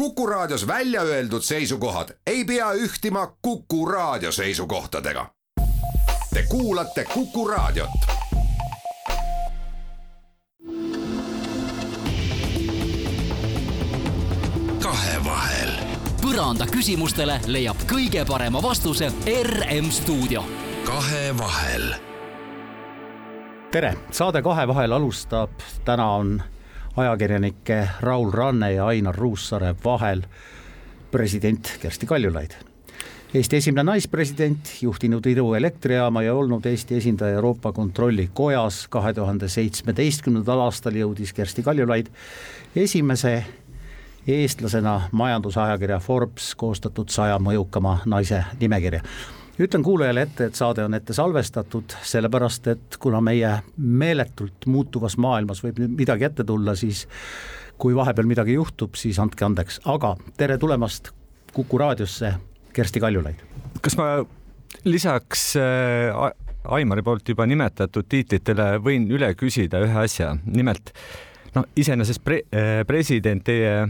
Kuku Raadios välja öeldud seisukohad ei pea ühtima Kuku Raadio seisukohtadega. Te kuulate Kuku Raadiot. kahevahel. põranda küsimustele leiab kõige parema vastuse RM stuudio. kahevahel. tere, saade Kahevahel alustab, täna on ajakirjanike Raul Ranne ja Ainar Ruussaare vahel president Kersti Kaljulaid. Eesti esimene naispresident, juhtinud Iru elektrijaama ja olnud Eesti esindaja Euroopa Kontrollikojas. kahe tuhande seitsmeteistkümnendal aastal jõudis Kersti Kaljulaid esimese eestlasena majandusajakirja Forbes koostatud saja mõjukama naise nimekirja ütlen kuulajale ette, et saade on ette salvestatud, sellepärast et kuna meie meeletult muutuvas maailmas võib nüüd midagi ette tulla, siis kui vahepeal midagi juhtub, siis andke andeks, aga tere tulemast Kuku raadiosse, Kersti Kaljulaid. kas ma lisaks äh, Aimari poolt juba nimetatud tiitlitele võin üle küsida ühe asja, nimelt noh, iseenesest pre, äh, president teie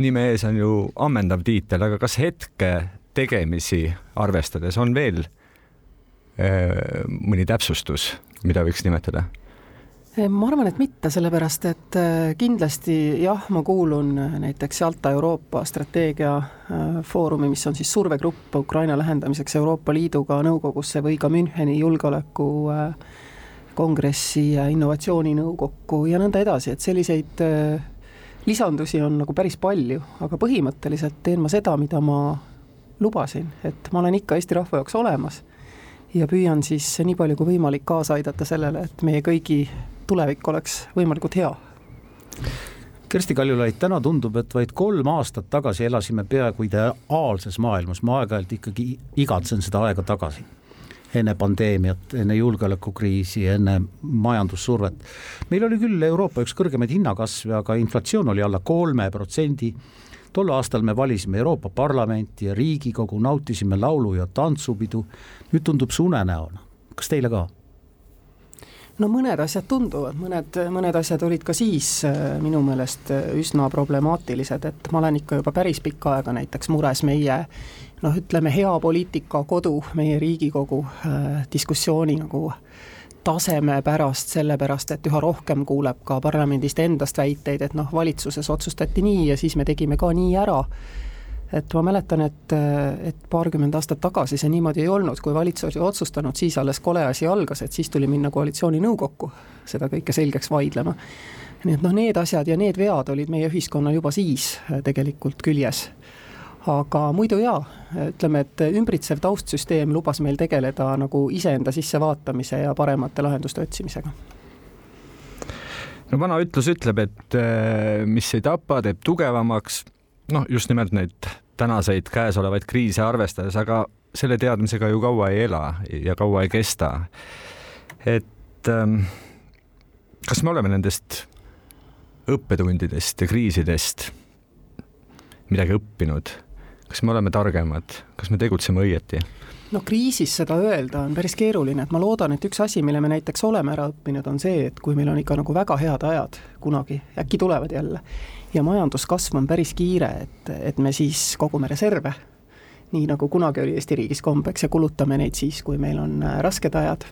nime ees on ju ammendav tiitel, aga kas hetke tegemisi arvestades on veel äh, mõni täpsustus, mida võiks nimetada? ma arvan, et mitte, sellepärast et äh, kindlasti jah, ma kuulun näiteks Jalta Euroopa strateegiafoorumi, mis on siis survegrupp Ukraina lähendamiseks Euroopa Liiduga nõukogusse või ka Müncheni julgeoleku äh, kongressi ja innovatsiooninõukokku ja nõnda edasi, et selliseid lisandusi on nagu päris palju, aga põhimõtteliselt teen ma seda, mida ma lubasin, et ma olen ikka Eesti rahva jaoks olemas ja püüan siis nii palju kui võimalik kaasa aidata sellele, et meie kõigi tulevik oleks võimalikult hea. Kersti Kaljulaid, täna tundub, et vaid kolm aastat tagasi elasime peaaegu ideaalses maailmas, ma aeg-ajalt ikkagi igatsen seda aega tagasi. enne pandeemiat, enne julgeolekukriisi, enne majandussurvet. meil oli küll Euroopa üks kõrgemaid hinnakasve, aga inflatsioon oli alla kolme protsendi tol aastal me valisime Euroopa Parlamenti ja Riigikogu, nautisime laulu- ja tantsupidu. nüüd tundub see unenäona, kas teile ka? no mõned asjad tunduvad, mõned, mõned asjad olid ka siis äh, minu meelest äh, üsna problemaatilised, et ma olen ikka juba päris pikka aega näiteks mures meie noh, ütleme hea poliitika kodu, meie Riigikogu äh, diskussiooni nagu äh, taseme pärast, sellepärast et üha rohkem kuuleb ka parlamendist endast väiteid, et noh, valitsuses otsustati nii ja siis me tegime ka nii ära. et ma mäletan, et, et paarkümmend aastat tagasi see niimoodi ei olnud, kui valitsus oli otsustanud, siis alles kole asi algas, et siis tuli minna koalitsiooninõukokku seda kõike selgeks vaidlema. nii et noh, need asjad ja need vead olid meie ühiskonnal juba siis tegelikult küljes aga muidu jaa, ütleme, et ümbritsev taustsüsteem lubas meil tegeleda nagu iseenda sissevaatamise ja paremate lahenduste otsimisega. no vana ütlus ütleb, et äh, mis ei tapa, teeb tugevamaks, noh, just nimelt neid tänaseid käesolevaid kriise arvestades, aga selle teadmisega ju kaua ei ela ja kaua ei kesta. et ähm, kas me oleme nendest õppetundidest ja kriisidest midagi õppinud kas me oleme targemad, kas me tegutseme õieti? no kriisis seda öelda on päris keeruline, et ma loodan, et üks asi, mille me näiteks oleme ära õppinud, on see, et kui meil on ikka nagu väga head ajad kunagi, äkki tulevad jälle, ja majanduskasv on päris kiire, et, et me siis kogume reserve, nii nagu kunagi oli Eesti riigis kombeks ja kulutame neid siis, kui meil on äh, rasked ajad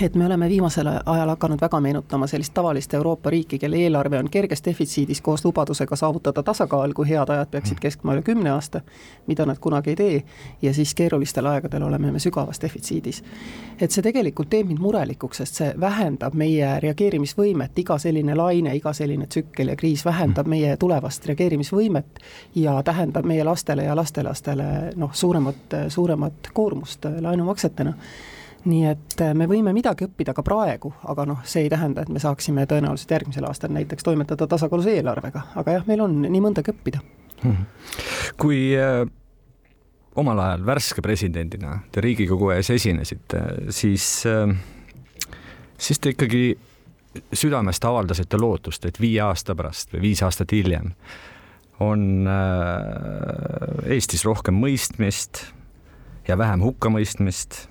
et me oleme viimasel ajal hakanud väga meenutama sellist tavalist Euroopa riiki, kelle eelarve on kerges defitsiidis koos lubadusega saavutada tasakaal, kui head ajad peaksid mm. keskma üle kümne aasta, mida nad kunagi ei tee, ja siis keerulistel aegadel oleme me sügavas defitsiidis. et see tegelikult teeb mind murelikuks, sest see vähendab meie reageerimisvõimet, iga selline laine, iga selline tsükkel ja kriis vähendab mm. meie tulevast reageerimisvõimet ja tähendab meie lastele ja lastelastele noh, suuremat, suuremat koormust laenumaksetena nii et äh, me võime midagi õppida ka praegu, aga noh, see ei tähenda, et me saaksime tõenäoliselt järgmisel aastal näiteks toimetada tasakaalus eelarvega, aga jah, meil on nii mõndagi õppida mm. -hmm. kui äh, omal ajal värske presidendina te Riigikogu ees esinesite, siis äh,, siis te ikkagi südamest avaldasite lootust, et viie aasta pärast või viis aastat hiljem on äh, Eestis rohkem mõistmist ja vähem hukkamõistmist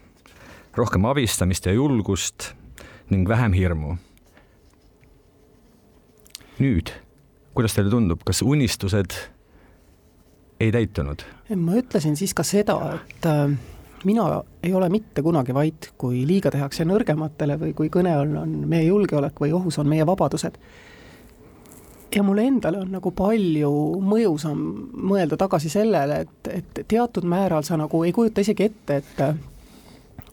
rohkem abistamist ja julgust ning vähem hirmu. nüüd, kuidas teile tundub, kas unistused ei täitunud? ma ütlesin siis ka seda, et äh, mina ei ole mitte kunagi vait, kui liiga tehakse nõrgematele või kui kõne all on meie julgeolek või ohus on meie vabadused. ja mulle endale on nagu palju mõjusam mõelda tagasi sellele, et, et teatud määral sa nagu ei kujuta isegi ette, et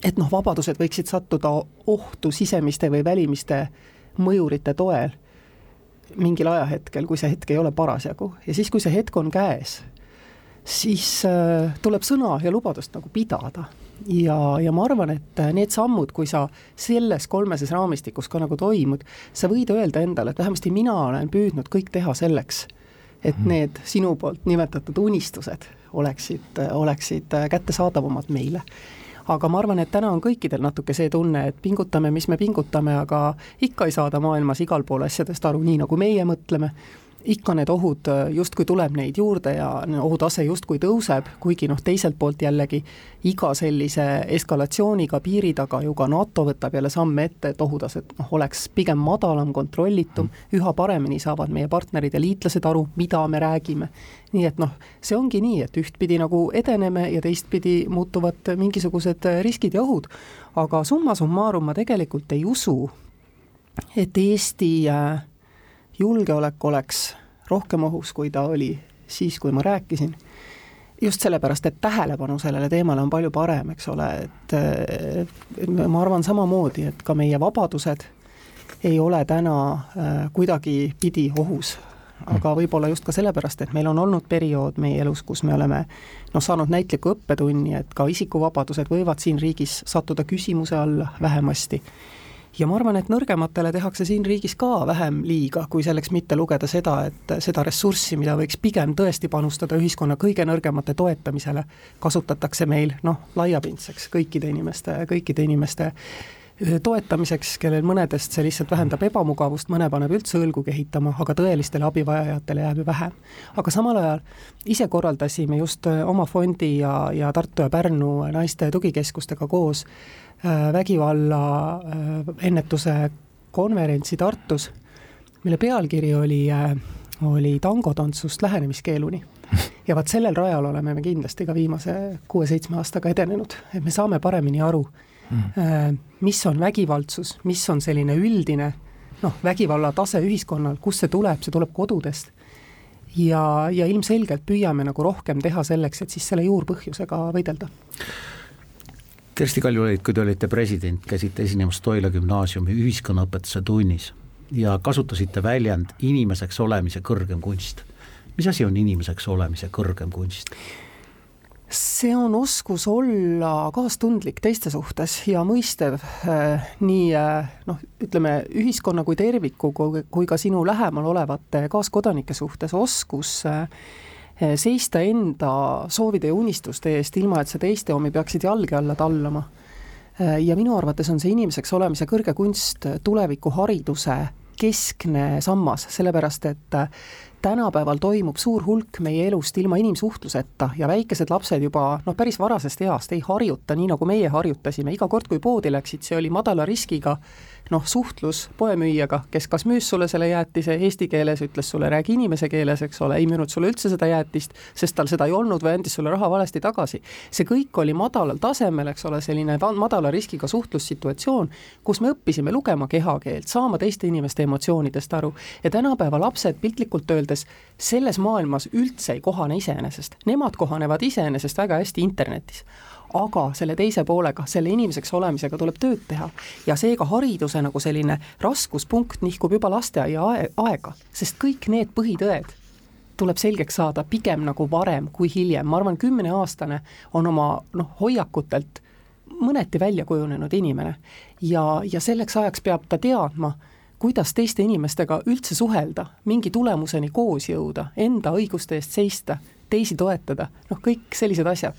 et noh, vabadused võiksid sattuda ohtu sisemiste või välimiste mõjurite toel mingil ajahetkel, kui see hetk ei ole parasjagu ja siis, kui see hetk on käes siis äh, tuleb sõna ja lubadust nagu pidada. ja, ja ma arvan, et äh, need sammud, kui sa selles kolmeses raamistikus ka nagu toimud, sa võid öelda endale, et vähemasti mina olen püüdnud kõik teha selleks, et mhm. need sinu poolt nimetatud unistused oleksid, oleksid äh, kättesaadavamad meile aga ma arvan, et täna on kõikidel natuke see tunne, et pingutame, mis me pingutame, aga ikka ei saada maailmas igal pool asjadest aru, nii nagu meie mõtleme ikka need ohud äh, justkui tuleb neid juurde ja ohutase justkui tõuseb, kuigi noh, teiselt poolt jällegi iga sellise eskalatsiooniga piiri taga ju ka NATO võtab jälle samme ette, et ohutase noh, oleks pigem madalam, kontrollitum, üha paremini saavad meie partnerid ja liitlased aru, mida me räägime. nii et noh, see ongi nii, et ühtpidi nagu edeneme ja teistpidi muutuvad mingisugused riskid ja ohud, aga summa summarum ma tegelikult ei usu, et Eesti äh, julgeolek oleks rohkem ohus, kui ta oli siis, kui ma rääkisin. just sellepärast, et tähelepanu sellele teemale on palju parem, eks ole, et ma arvan samamoodi, et ka meie vabadused ei ole täna äh, kuidagipidi ohus. aga võib-olla just ka sellepärast, et meil on olnud periood meie elus, kus me oleme noh, saanud näitliku õppetunni, et ka isikuvabadused võivad siin riigis sattuda küsimuse alla vähemasti ja ma arvan, et nõrgematele tehakse siin riigis ka vähem liiga, kui selleks mitte lugeda seda, et seda ressurssi, mida võiks pigem tõesti panustada ühiskonna kõige nõrgemate toetamisele, kasutatakse meil noh, laiapindseks kõikide inimeste, kõikide inimeste toetamiseks, kellel mõnedest see lihtsalt vähendab ebamugavust, mõne paneb üldse õlgu kehitama, aga tõelistele abivajajatele jääb ju vähem. aga samal ajal ise korraldasime just oma fondi ja, ja Tartu ja Pärnu naiste tugikeskustega koos Äh, vägivalla äh, ennetuse konverentsi Tartus, mille pealkiri oli, äh, oli tangotantsust lähenemiskeeluni. ja vaat sellel rajal oleme me kindlasti ka viimase kuue-seitsme aastaga edenenud, et me saame paremini aru mm., mis on vägivaldsus, mis on selline üldine noh, vägivalla tase ühiskonnal, kust see tuleb, see tuleb kodudest. ja, ja ilmselgelt püüame nagu rohkem teha selleks, et siis selle juurpõhjusega võidelda Kersti Kaljulaid, kui te olite president, käisite esinemas Toila gümnaasiumi ühiskonnaõpetuse tunnis ja kasutasite väljend inimeseks olemise kõrgem kunst. mis asi on inimeseks olemise kõrgem kunst? See on oskus olla kaastundlik teiste suhtes ja mõistev äh, nii äh, noh, ütleme ühiskonna kui terviku kui, ka sinu lähemal olevate kaaskodanike suhtes, oskus Eh, seista enda soovide ja unistuste eest, ilma et sa teiste omi peaksid jalge alla tallama. Eh, ja minu arvates on see inimeseks olemise kõrge kunst tulevikuhariduse keskne sammas, sellepärast et eh, tänapäeval toimub suur hulk meie elust ilma inimsuhtluseta ja väikesed lapsed juba noh, päris varasest east ei harjuta nii, nagu meie harjutasime, iga kord, kui poodi läksid, see oli madala riskiga noh, suhtlus poemüüjaga, kes kas müüs sulle selle jäätise eesti keeles, ütles sulle räägi inimese keeles, eks ole, ei müünud sulle üldse seda jäätist, sest tal seda ei olnud või andis sulle raha valesti tagasi. see kõik oli madalal tasemel, eks ole, selline madala riskiga suhtlussituatsioon, kus me õppisime lugema kehakeelt, saama teiste inimeste emotsioonidest aru. Ja tänapäeva lapsed piltlikult öeldes selles maailmas üldse ei kohane iseenesest, nemad kohanevad iseenesest väga hästi internetis aga selle teise poolega, selle inimeseks olemisega tuleb tööd teha. ja seega hariduse nagu selline raskuspunkt nihkub juba lasteaia aega, sest kõik need põhitõed tuleb selgeks saada pigem nagu varem kui hiljem, ma arvan, kümneaastane on oma noh, hoiakutelt mõneti välja kujunenud inimene. Ja, ja selleks ajaks peab ta teadma, kuidas teiste inimestega üldse suhelda, mingi tulemuseni koos jõuda, enda õiguste eest seista, teisi toetada, noh, kõik sellised asjad.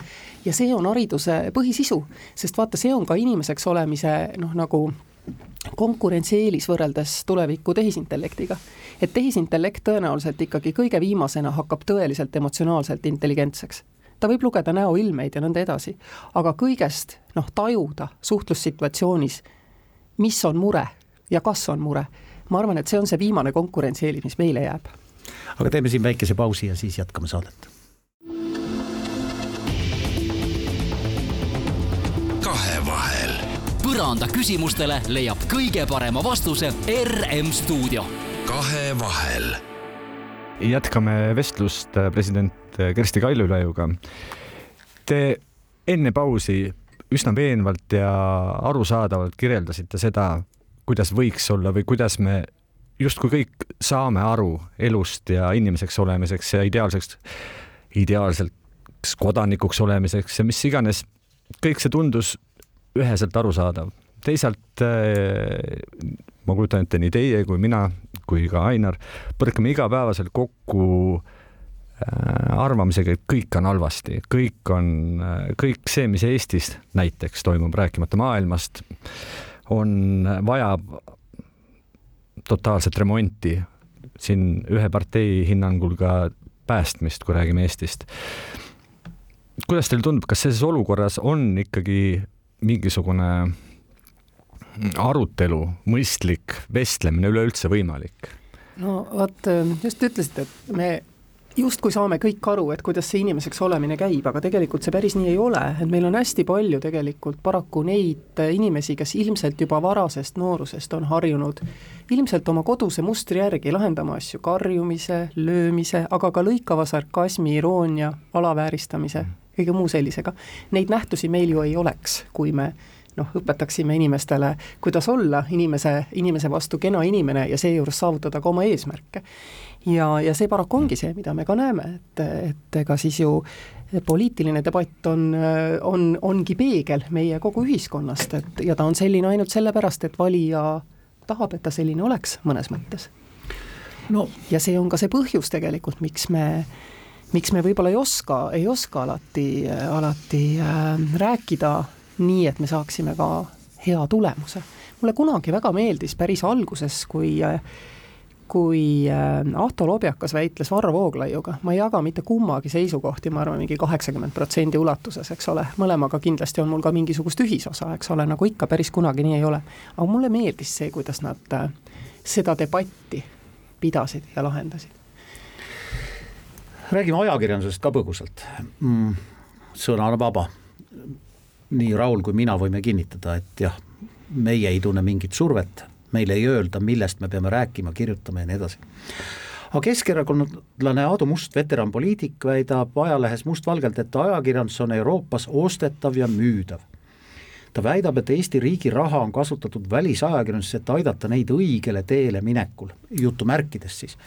ja see on hariduse põhisisu, sest vaata, see on ka inimeseks olemise noh, nagu konkurentsieelis võrreldes tuleviku tehisintellektiga. et tehisintellekt tõenäoliselt ikkagi kõige viimasena hakkab tõeliselt emotsionaalselt intelligentseks. ta võib lugeda näoilmeid ja nõnda edasi, aga kõigest noh, tajuda suhtlussituatsioonis, mis on mure ja kas on mure, ma arvan, et see on see viimane konkurentsieelis, mis meile jääb. aga teeme siin väikese pausi ja siis jätkame saadet põranda küsimustele leiab kõige parema vastuse RM stuudio. kahevahel. jätkame vestlust äh, president Kersti Kaljulaiuga. Te enne pausi üsna veenvalt ja arusaadavalt kirjeldasite seda, kuidas võiks olla või kuidas me justkui kõik saame aru elust ja inimeseks olemiseks ja ideaalseks, ideaalseks kodanikuks olemiseks ja mis iganes. kõik see tundus üheselt arusaadav. teisalt äh, ma kujutan ette, nii teie kui mina kui ka Ainar põrkame igapäevaselt kokku äh, arvamisega, et kõik on halvasti, kõik on, äh, kõik see, mis Eestis näiteks toimub, rääkimata maailmast, on, vajab totaalset remonti, siin ühe partei hinnangul ka päästmist, kui räägime Eestist. kuidas teile tundub, kas selles olukorras on ikkagi mingisugune arutelu, mõistlik vestlemine üleüldse võimalik? no vot, just ütlesite, et me justkui saame kõik aru, et kuidas see inimeseks olemine käib, aga tegelikult see päris nii ei ole, et meil on hästi palju tegelikult paraku neid inimesi, kes ilmselt juba varasest noorusest on harjunud ilmselt oma koduse mustri järgi lahendama asju karjumise, löömise, aga ka lõikava sarkasmi, iroonia, alavääristamise, kõige muu sellisega. Neid nähtusi meil ju ei oleks, kui me noh, õpetaksime inimestele, kuidas olla inimese, inimese vastu kena inimene ja seejuures saavutada ka oma eesmärke ja, ja see paraku ongi see, mida me ka näeme, et, et ega siis ju poliitiline debatt on, on, ongi peegel meie kogu ühiskonnast, et ja ta on selline ainult sellepärast, et valija tahab, et ta selline oleks mõnes mõttes. no ja see on ka see põhjus tegelikult, miks me miks me võib-olla ei oska, ei oska alati, alati äh, rääkida nii, et me saaksime ka hea tulemuse. mulle kunagi väga meeldis päris alguses, kui kui äh, Ahto Lobjakas väitles Varro Vooglaiuga, ma ei jaga mitte kummagi seisukohti, ma arvan, mingi kaheksakümmend protsendi ulatuses, eks ole, mõlemaga kindlasti on mul ka mingisugust ühisosa, eks ole, nagu ikka, päris kunagi nii ei ole. aga mulle meeldis see, kuidas nad äh, seda debatti pidasid ja lahendasid. Räägime ajakirjandusest ka põgusalt mm,. sõna on vaba. nii Raul kui mina võime kinnitada, et jah, meie ei tunne mingit survet meile ei öelda, millest me peame rääkima, kirjutama ja nii edasi. aga keskerakondlane Aadu Must, veteranpoliitik, väidab ajalehes mustvalgelt, et ajakirjandus on Euroopas ostetav ja müüdav. ta väidab, et Eesti riigi raha on kasutatud välisajakirjanduses, et aidata neid õigele teele minekul, jutumärkides siis.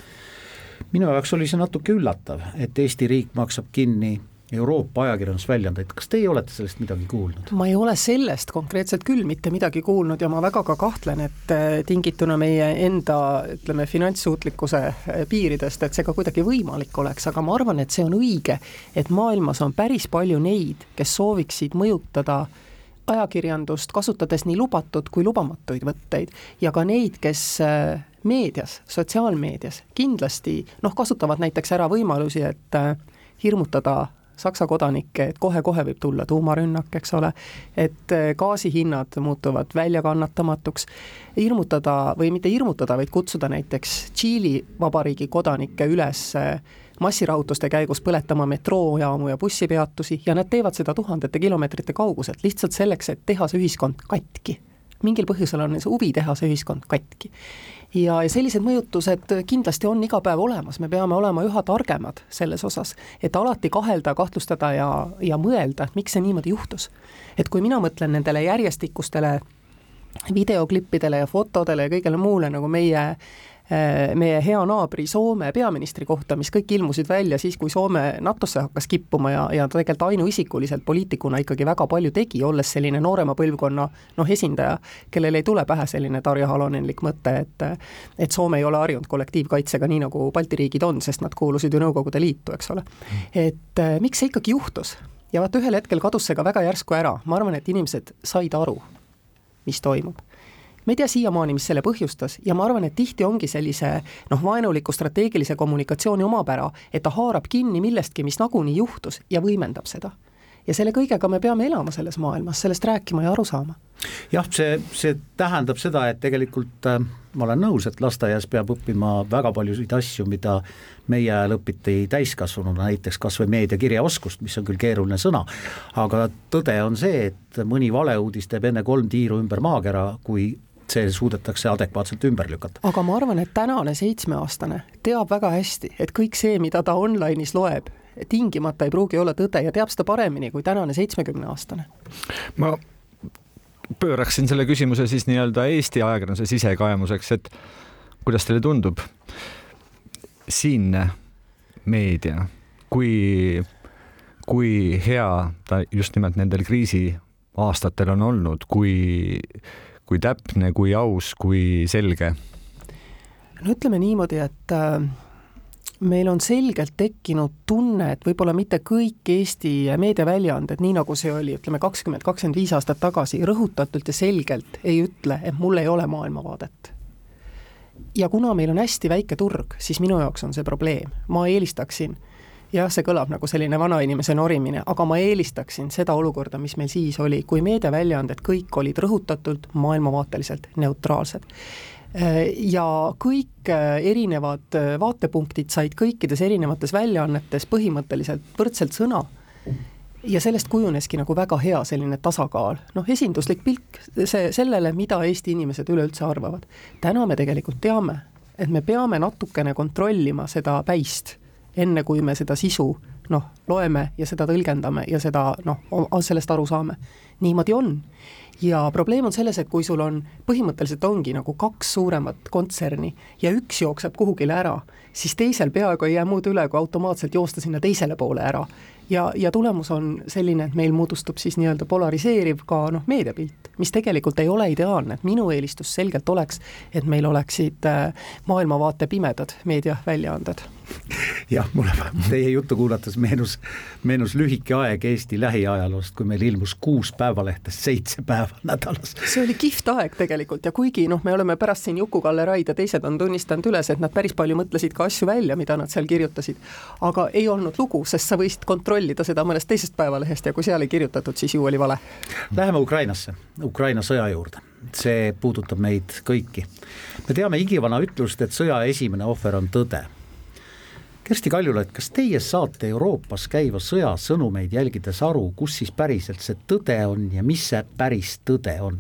Minu jaoks oli see natuke üllatav, et Eesti riik maksab kinni Euroopa ajakirjandusväljaandeid, kas teie olete sellest midagi kuulnud? ma ei ole sellest konkreetselt küll mitte midagi kuulnud ja ma väga ka kahtlen, et äh, tingituna meie enda ütleme, finantssuutlikkuse äh, piiridest, et see ka kuidagi võimalik oleks, aga ma arvan, et see on õige, et maailmas on päris palju neid, kes sooviksid mõjutada ajakirjandust, kasutades nii lubatud kui lubamatuid võtteid ja ka neid, kes äh, meedias, sotsiaalmeedias kindlasti noh, kasutavad näiteks ära võimalusi, et hirmutada Saksa kodanikke, et kohe-kohe võib tulla tuumarünnak, eks ole, et eh, gaasihinnad muutuvad väljakannatamatuks, hirmutada või mitte hirmutada, vaid kutsuda näiteks Tšiili vabariigi kodanikke üles eh, massirahutuste käigus põletama metroojaamu ja bussipeatusi ja nad teevad seda tuhandete kilomeetrite kauguselt, lihtsalt selleks, et teha see ühiskond katki. Mingil põhjusel on see huvi teha see ühiskond katki ja, ja sellised mõjutused kindlasti on iga päev olemas, me peame olema üha targemad selles osas, et alati kahelda, kahtlustada ja, ja mõelda, et miks see niimoodi juhtus. et kui mina mõtlen nendele järjestikustele videoklippidele ja fotodele ja kõigele muule, nagu meie Äh, meie hea naabri Soome peaministri kohta, mis kõik ilmusid välja siis, kui Soome NATO-sse hakkas kippuma ja, ja ta tegelikult ainuisikuliselt poliitikuna ikkagi väga palju tegi, olles selline noorema põlvkonna noh, esindaja, kellel ei tule pähe selline Tarja Halonenlik mõte, et et Soome ei ole harjunud kollektiivkaitsega, nii nagu Balti riigid on, sest nad kuulusid ju Nõukogude Liitu, eks ole. et äh, miks see ikkagi juhtus? ja vaata, ühel hetkel kadus see ka väga järsku ära, ma arvan, et inimesed said aru, mis toimub ma ei tea siiamaani, mis selle põhjustas ja ma arvan, et tihti ongi sellise noh, vaenuliku strateegilise kommunikatsiooni omapära, et ta haarab kinni millestki, mis nagunii juhtus ja võimendab seda ja selle kõigega me peame elama selles maailmas, sellest rääkima ja aru saama. jah, see, see tähendab seda, et tegelikult äh, ma olen nõus, et lasteaias peab õppima väga paljusid asju, mida meie ajal õpiti täiskasvanuna, näiteks kas või meediakirjaoskust, mis on küll keeruline sõna, aga tõde on see, et mõni valeuudis teeb enne kolm tiiru ümber maakera, kui see suudetakse adekvaatselt ümber lükata. aga ma arvan, et tänane seitsmeaastane teab väga hästi, et kõik see, mida ta online'is loeb, tingimata ei pruugi olla tõde ja teab seda paremini kui tänane seitsmekümneaastane. ma pööraksin selle küsimuse siis nii-öelda Eesti ajakirjanduse sisekaemuseks, et kuidas teile tundub, siinne meedia, kui, kui hea ta just nimelt nendel kriisiaastatel on olnud, kui, kui täpne, kui aus, kui selge? no ütleme niimoodi, et äh, meil on selgelt tekkinud tunne, et võib-olla mitte kõik Eesti meediaväljaanded, nii nagu see oli, ütleme kakskümmend, kakskümmend viis aastat tagasi, rõhutatult ja selgelt ei ütle, et mul ei ole maailmavaadet. ja kuna meil on hästi väike turg, siis minu jaoks on see probleem, ma eelistaksin jah, see kõlab nagu selline vanainimese norimine, aga ma eelistaksin seda olukorda, mis meil siis oli, kui meediaväljaanded kõik olid rõhutatult maailmavaateliselt neutraalsed. Ja kõik äh, erinevad äh, vaatepunktid said kõikides erinevates väljaannetes põhimõtteliselt võrdselt sõna. Ja sellest kujuneski nagu väga hea selline tasakaal, noh, esinduslik pilk see, sellele, mida Eesti inimesed üleüldse arvavad. täna me tegelikult teame, et me peame natukene kontrollima seda päist, enne kui me seda sisu noh, loeme ja seda tõlgendame ja seda noh, sellest aru saame. niimoodi on ja probleem on selles, et kui sul on, põhimõtteliselt ongi nagu kaks suuremat kontserni ja üks jookseb kuhugile ära, siis teisel peaaegu ei jää muud üle, kui automaatselt joosta sinna teisele poole ära. ja, ja tulemus on selline, et meil moodustub siis nii-öelda polariseeriv ka noh, meediapilt, mis tegelikult ei ole ideaalne, et minu eelistus selgelt oleks, et meil oleksid äh, maailmavaate pimedad meediaväljaanded jah, mulle teie juttu kuulates meenus, meenus lühike aeg Eesti lähiajaloost, kui meil ilmus kuus päevalehte seitse päeva nädalas. see oli kihvt aeg tegelikult ja kuigi noh, me oleme pärast siin Juku-Kalle Raid ja teised on tunnistanud üles, et nad päris palju mõtlesid ka asju välja, mida nad seal kirjutasid, aga ei olnud lugu, sest sa võisid kontrollida seda mõnest teisest päevalehest ja kui seal ei kirjutatud, siis ju oli vale. Läheme Ukrainasse, Ukraina sõja juurde see puudutab meid kõiki. me teame igivana ütlust, et sõja esimene ohver on tõde Kersti Kaljulaid, kas teie saate Euroopas käiva sõja sõnumeid jälgides aru, kus siis päriselt see tõde on ja mis see päris tõde on?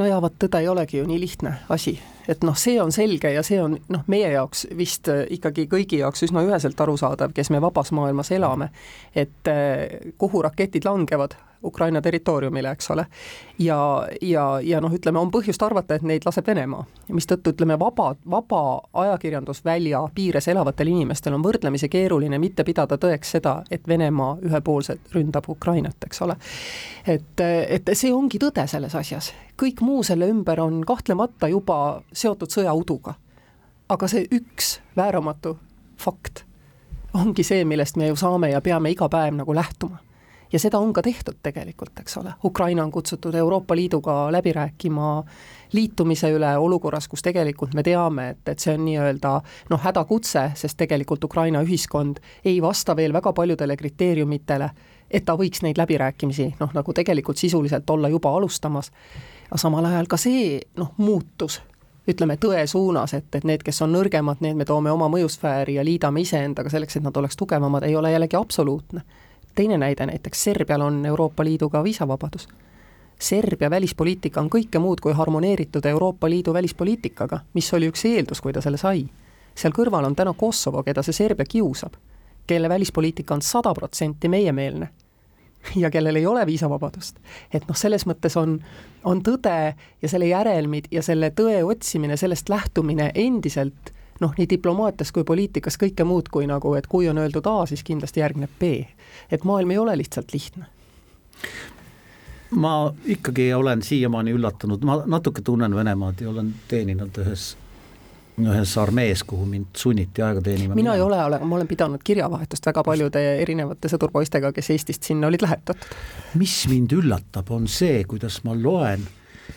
no jaa, vot tõde ei olegi ju nii lihtne asi, et noh, see on selge ja see on noh, meie jaoks vist äh, ikkagi kõigi jaoks üsna üheselt arusaadav, kes me vabas maailmas elame, et äh, kuhu raketid langevad, Ukraina territooriumile, eks ole. ja, ja, ja noh, ütleme, on põhjust arvata, et neid laseb Venemaa, mistõttu ütleme, vaba, vaba ajakirjandusvälja piires elavatel inimestel on võrdlemisi keeruline mitte pidada tõeks seda, et Venemaa ühepoolselt ründab Ukrainat, eks ole. et, et see ongi tõde selles asjas, kõik muu selle ümber on kahtlemata juba seotud sõjauduga. aga see üks vääramatu fakt ongi see, millest me ju saame ja peame iga päev nagu lähtuma ja seda on ka tehtud tegelikult, eks ole, Ukraina on kutsutud Euroopa Liiduga läbi rääkima liitumise üle olukorras, kus tegelikult me teame, et, et see on nii-öelda noh, hädakutse, sest tegelikult Ukraina ühiskond ei vasta veel väga paljudele kriteeriumitele, et ta võiks neid läbirääkimisi noh, nagu tegelikult sisuliselt olla juba alustamas, aga samal ajal ka see noh, muutus ütleme, tõe suunas, et, et need, kes on nõrgemad, need me toome oma mõjusfääri ja liidame iseendaga selleks, et nad oleks tugevamad, ei ole jällegi absoluutne teine näide näiteks, Serbial on Euroopa Liiduga viisavabadus. Serbia välispoliitika on kõike muud kui harmoneeritud Euroopa Liidu välispoliitikaga, mis oli üks eeldus, kui ta selle sai. seal kõrval on täna Kosovo, keda see Serbia kiusab, kelle välispoliitika on sada protsenti meiemeelne ja kellel ei ole viisavabadust. et noh, selles mõttes on, on tõde ja selle järelmid ja selle tõe otsimine, sellest lähtumine endiselt noh, nii diplomaatias kui poliitikas kõike muud kui nagu, et kui on öeldud A, siis kindlasti järgneb B. et maailm ei ole lihtsalt lihtne ma ikkagi olen siiamaani üllatunud, ma natuke tunnen Venemaad ja olen teeninud ühes ühes armees, kuhu mind sunniti aega teenima. mina ei ole, ma olen pidanud kirjavahetust väga paljude erinevate sõdurpoistega, kes Eestist sinna olid lähetatud. mis mind üllatab, on see, kuidas ma loen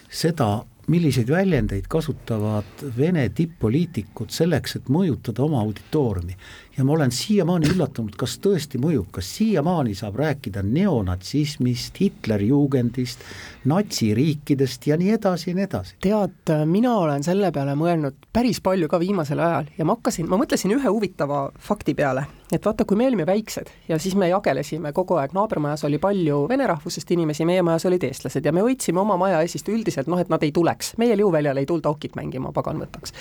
seda milliseid väljendeid kasutavad Vene tipp-poliitikud selleks, et mõjutada oma auditooriumi. Ja ma olen siiamaani üllatunud, kas tõesti mõjub, kas siiamaani saab rääkida neonatsismist, Hitlerjugendist, natsiriikidest ja nii edasi ja nii edasi. tead, mina olen selle peale mõelnud päris palju ka viimasel ajal ja ma hakkasin, ma mõtlesin ühe huvitava fakti peale, et vaata, kui me olime väiksed ja siis me jagelesime kogu aeg, naabrimajas oli palju vene rahvusest inimesi, meie majas olid eestlased ja me hoidsime oma maja esist üldiselt noh, et nad ei tuleks, meie liuväljale ei tulda okit mängima, pagan võtaks.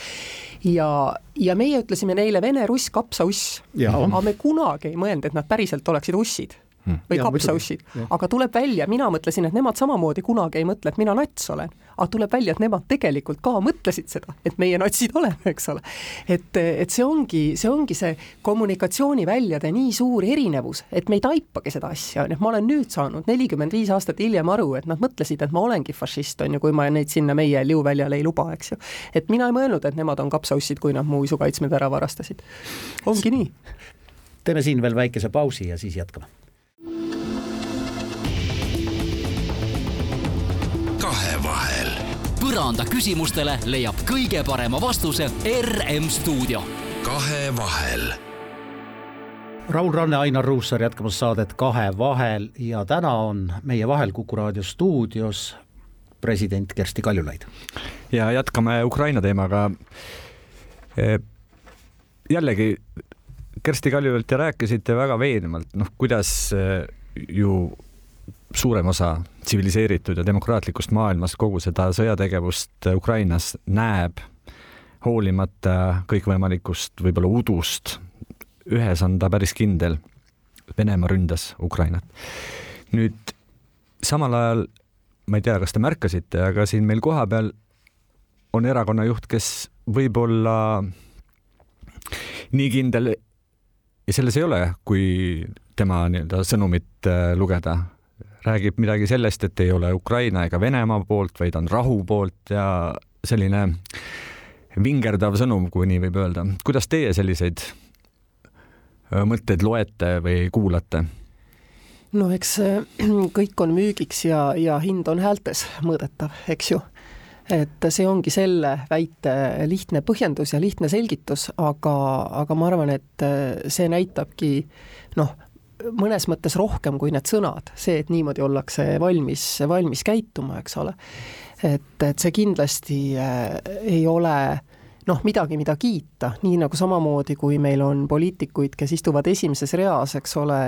Ja, ja meie ütlesime neile vene russ, kapsauss, aga me kunagi ei mõelnud, et nad päriselt oleksid ussid. Või kapsaussid, aga tuleb välja, mina mõtlesin, et nemad samamoodi kunagi ei mõtle, et mina nats olen. aga tuleb välja, et nemad tegelikult ka mõtlesid seda, et meie natsid oleme, eks ole. et, et see ongi, see ongi see kommunikatsiooniväljade nii suur erinevus, et me ei taipagi seda asja, on ju, ma olen nüüd saanud nelikümmend viis aastat hiljem aru, et nad mõtlesid, et ma olengi fašist, on ju, kui ma neid sinna meie liuväljale ei luba, eks ju. et mina ei mõelnud, et nemad on kapsaussid, kui nad mu isukaitsmed ära varastasid. ongi nii. teeme siin veel väikese pausi ja siis jätkame põranda küsimustele leiab kõige parema vastuse RM stuudio. kahevahel. Raul Ranne, Ainar Ruussaar jätkamas saadet Kahevahel ja täna on meie vahel Kuku raadio stuudios president Kersti Kaljulaid. ja jätkame Ukraina teemaga. E, jällegi Kersti Kaljulaid, te rääkisite väga veenvalt, noh, kuidas e, ju suurem osa tsiviliseeritud ja demokraatlikust maailmast kogu seda sõjategevust Ukrainas näeb, hoolimata kõikvõimalikust võib-olla udust. ühes on ta päris kindel. Venemaa ründas Ukrainat. nüüd samal ajal, ma ei tea, kas te märkasite, aga siin meil kohapeal on erakonna juht, kes võib-olla nii kindel ja selles ei ole, kui tema nii-öelda sõnumit äh, lugeda räägib midagi sellest, et ei ole Ukraina ega Venemaa poolt, vaid on rahu poolt ja selline vingerdav sõnum, kui nii võib öelda. kuidas teie selliseid mõtteid loete või kuulate? no eks kõik on müügiks ja, ja hind on häältes mõõdetav, eks ju. et see ongi selle väite lihtne põhjendus ja lihtne selgitus, aga, aga ma arvan, et see näitabki noh, mõnes mõttes rohkem kui need sõnad, see, et niimoodi ollakse valmis, valmis käituma, eks ole. et, et see kindlasti äh, ei ole noh, midagi, mida kiita, nii nagu samamoodi, kui meil on poliitikuid, kes istuvad esimeses reas, eks ole,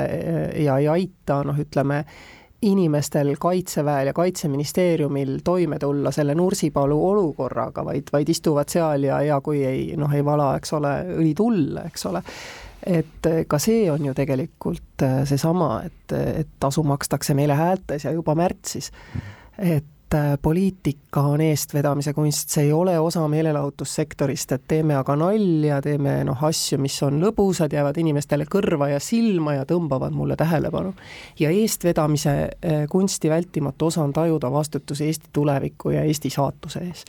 ja ei aita noh, ütleme, inimestel Kaitseväel ja Kaitseministeeriumil toime tulla selle Nursipalu olukorraga, vaid, vaid istuvad seal ja, ja kui ei noh, ei vala, eks ole, õli tulle, eks ole et eh, ka see on ju tegelikult eh, seesama, et, et tasu makstakse meile häältes ja juba märtsis. et et äh, poliitika on eestvedamise kunst, see ei ole osa meelelahutussektorist, et teeme aga nalja, teeme noh, asju, mis on lõbusad, jäävad inimestele kõrva ja silma ja tõmbavad mulle tähelepanu. ja eestvedamise äh, kunsti vältimatu osa on tajuda vastutus Eesti tuleviku ja Eesti saatuse ees.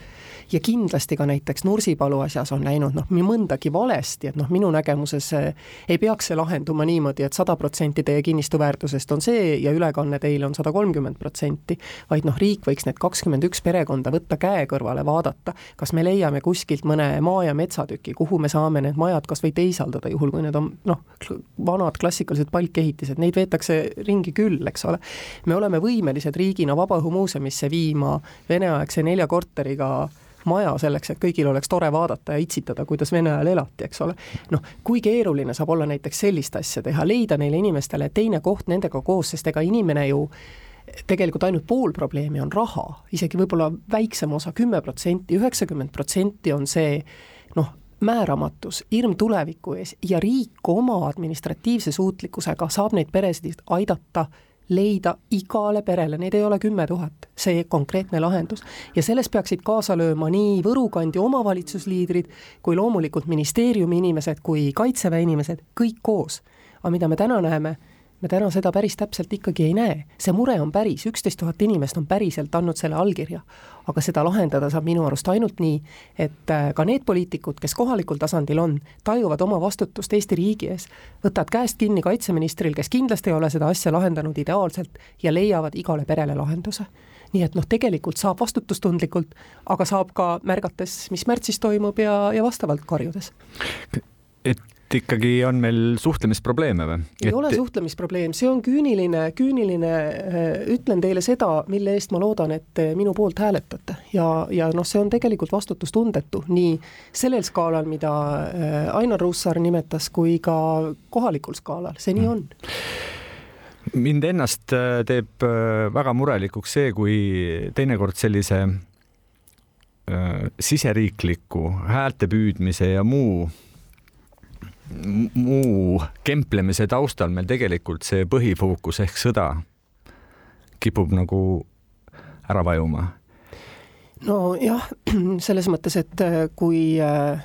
ja kindlasti ka näiteks Nursipalu asjas on läinud noh, mõndagi valesti, et noh, minu nägemuses äh, ei peaks see lahenduma niimoodi et, et sada protsenti teie kinnistu väärtusest on see ja ülekanne teile on sada kolmkümmend protsenti, vaid noh, riik võiks need need kakskümmend üks perekonda võtta käe kõrvale, vaadata, kas me leiame kuskilt mõne maa- ja metsatüki, kuhu me saame need majad kas või teisaldada, juhul kui need on noh, vanad klassikalised palkehitised, neid veetakse ringi küll, eks ole. me oleme võimelised riigina Vabaõhumuuseumisse viima veneaegse nelja korteriga maja selleks, et kõigil oleks tore vaadata ja itsitada, kuidas Vene ajal elati, eks ole. noh, kui keeruline saab olla näiteks sellist asja teha, leida neile inimestele teine koht nendega koos, sest ega inimene ju tegelikult ainult pool probleemi on raha, isegi võib-olla väiksem osa, kümme protsenti, üheksakümmend protsenti on see noh, määramatus, hirm tuleviku ees ja riik oma administratiivse suutlikkusega saab neid peresid aidata leida igale perele, neid ei ole kümme tuhat, see konkreetne lahendus. ja selles peaksid kaasa lööma nii Võru kandi omavalitsusliidrid kui loomulikult ministeeriumi inimesed kui Kaitseväe inimesed, kõik koos. aga mida me täna näeme me täna seda päris täpselt ikkagi ei näe. see mure on päris, üksteist tuhat inimest on päriselt andnud selle allkirja. aga seda lahendada saab minu arust ainult nii, et äh, ka need poliitikud, kes kohalikul tasandil on, tajuvad oma vastutust Eesti riigi ees, võtavad käest kinni kaitseministril, kes kindlasti ei ole seda asja lahendanud ideaalselt, ja leiavad igale perele lahenduse nii et noh, tegelikult saab vastutustundlikult, aga saab ka märgates, mis märtsis toimub ja, ja vastavalt karjudes. et ikkagi on meil suhtlemisprobleeme või? ei et... ole suhtlemisprobleem, see on küüniline, küüniline, äh, ütlen teile seda, mille eest ma loodan, et minu poolt hääletate. Ja, ja noh, see on tegelikult vastutustundetu nii sellel skaalal, mida äh, Ainar Ruussaar nimetas, kui ka kohalikul skaalal, see nii on. Mind ennast äh, teeb väga murelikuks see, kui teinekord sellise äh, siseriikliku häälte püüdmise ja muu muu kemplemise taustal meil tegelikult see põhifookus ehk sõda kipub nagu ära vajuma? nojah, selles mõttes, et kui äh,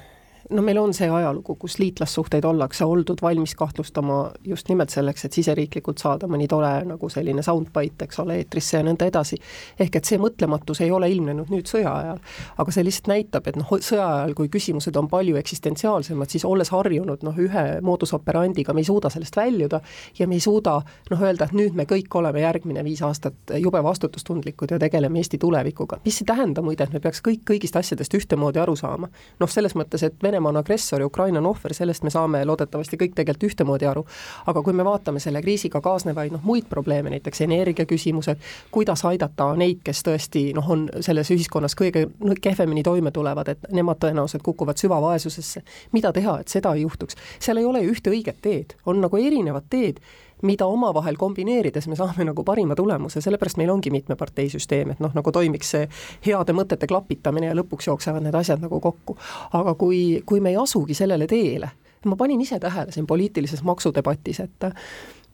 no meil on see ajalugu, kus liitlassuhteid ollakse oldud valmis kahtlustama just nimelt selleks, et siseriiklikult saada mõni tore nagu selline soundbite, eks ole, eetrisse ja nõnda edasi. ehk et see mõtlematus ei ole ilmnenud nüüd sõja ajal. aga see lihtsalt näitab, et noh, sõja ajal, kui küsimused on palju eksistentsiaalsemad, siis olles harjunud noh, ühe moodus operandiga, me ei suuda sellest väljuda ja me ei suuda noh, öelda, et nüüd me kõik oleme järgmine viis aastat jube vastutustundlikud ja tegeleme Eesti tulevikuga. mis ei tähenda muide, et me peaks kõik kõigist asjadest ühtemoodi aru saama. noh, selles mõttes, et Vene Venemaa on agressor ja Ukraina on ohver, sellest me saame loodetavasti kõik tegelikult ühtemoodi aru. aga kui me vaatame selle kriisiga kaasnevaid noh, muid probleeme, näiteks energiaküsimused, kuidas aidata neid, kes tõesti noh, on selles ühiskonnas kõige kehvemini toime tulevad, et nemad tõenäoliselt kukuvad süvavaesusesse, mida teha, et seda ei juhtuks, seal ei ole ühte õiget teed, on nagu erinevad teed mida omavahel kombineerides me saame nagu parima tulemuse, sellepärast meil ongi mitmeparteisüsteem, et noh, nagu toimiks see heade mõtete klapitamine ja lõpuks jooksevad need asjad nagu kokku. aga kui, kui me ei asugi sellele teele, ma panin ise tähele siin poliitilises maksudebatis, et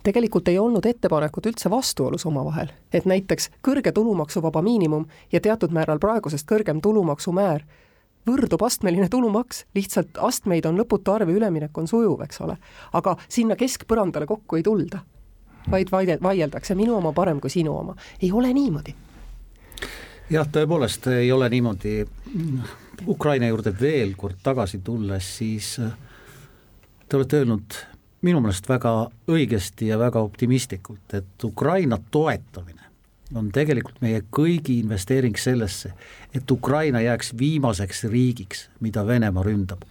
tegelikult ei olnud ettepanekud üldse vastuolus omavahel, et näiteks kõrge tulumaksuvaba miinimum ja teatud määral praegusest kõrgem tulumaksumäär võrdub astmeline tulumaks, lihtsalt astmeid on lõputu arv ja üleminek on sujuv, eks ole. aga sinna keskpõrandale kokku ei tulda, vaid vaide, vaieldakse, minu oma parem kui sinu oma. ei ole niimoodi. jah, tõepoolest ei ole niimoodi. Ukraina juurde veel kord tagasi tulles, siis äh, te olete öelnud minu meelest väga õigesti ja väga optimistlikult, et Ukraina toetamine on tegelikult meie kõigi investeering sellesse, et Ukraina jääks viimaseks riigiks, mida Venemaa ründab.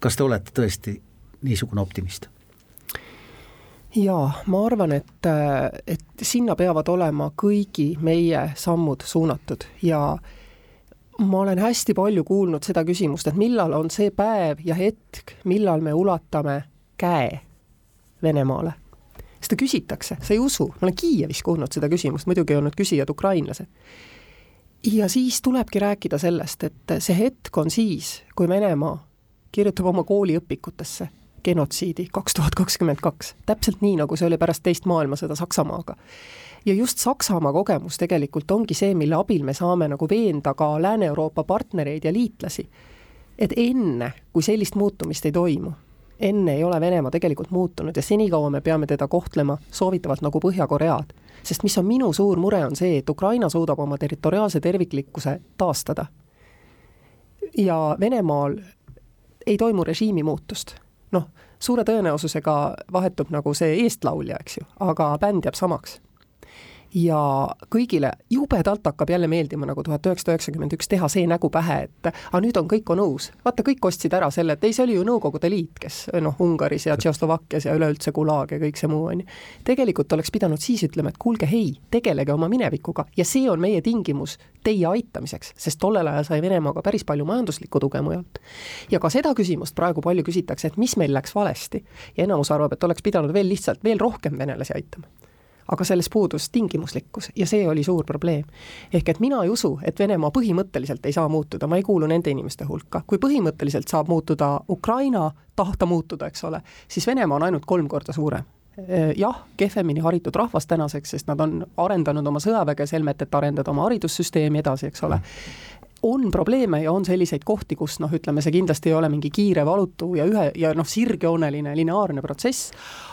kas te olete tõesti niisugune optimist? jaa, ma arvan, et, et sinna peavad olema kõigi meie sammud suunatud ja ma olen hästi palju kuulnud seda küsimust, et millal on see päev ja hetk, millal me ulatame käe Venemaale seda küsitakse, sa ei usu, ma olen Kiievis kuulnud seda küsimust, muidugi ei olnud küsijad ukrainlased. ja siis tulebki rääkida sellest, et see hetk on siis, kui Venemaa kirjutab oma kooliõpikutesse genotsiidi kaks tuhat kakskümmend kaks, täpselt nii, nagu see oli pärast teist maailmasõda Saksamaaga. ja just Saksamaa kogemus tegelikult ongi see, mille abil me saame nagu veenda ka Lääne-Euroopa partnereid ja liitlasi, et enne, kui sellist muutumist ei toimu, enne ei ole Venemaa tegelikult muutunud ja senikaua me peame teda kohtlema soovitavalt nagu Põhja-Koread. sest mis on minu suur mure, on see, et Ukraina suudab oma territoriaalse terviklikkuse taastada. ja Venemaal ei toimu režiimi muutust. noh, suure tõenäosusega vahetub nagu see eestlaulja, eks ju, aga bänd jääb samaks ja kõigile jubedalt hakkab jälle meeldima nagu tuhat üheksasada üheksakümmend üks teha see nägu pähe, et aga nüüd on kõik on uus. vaata, kõik ostsid ära selle, et ei, see oli ju Nõukogude Liit, kes noh, Ungaris ja Tšehhoslovakkias ja üleüldse Gulag ja kõik see muu on ju. tegelikult oleks pidanud siis ütlema, et kuulge, hei, tegelege oma minevikuga ja see on meie tingimus teie aitamiseks, sest tollel ajal sai Venemaaga päris palju majanduslikku tuge mujalt. ja ka seda küsimust praegu palju küsitakse, et mis meil läks valesti ja enamus arvab, et oleks pidanud veel lihtsalt veel rohkem venelasi aitama aga selles puudus tingimuslikkus ja see oli suur probleem. ehk et mina ei usu, et Venemaa põhimõtteliselt ei saa muutuda, ma ei kuulu nende inimeste hulka, kui põhimõtteliselt saab muutuda Ukraina, tahta muutuda, eks ole, siis Venemaa on ainult kolm korda suurem. Jah, kehvemini haritud rahvas tänaseks, sest nad on arendanud oma sõjaväge selmet, et arendada oma haridussüsteemi edasi, eks ole on probleeme ja on selliseid kohti, kus noh, ütleme see kindlasti ei ole mingi kiire, valutu ja ühe ja noh, sirgjooneline lineaarne protsess,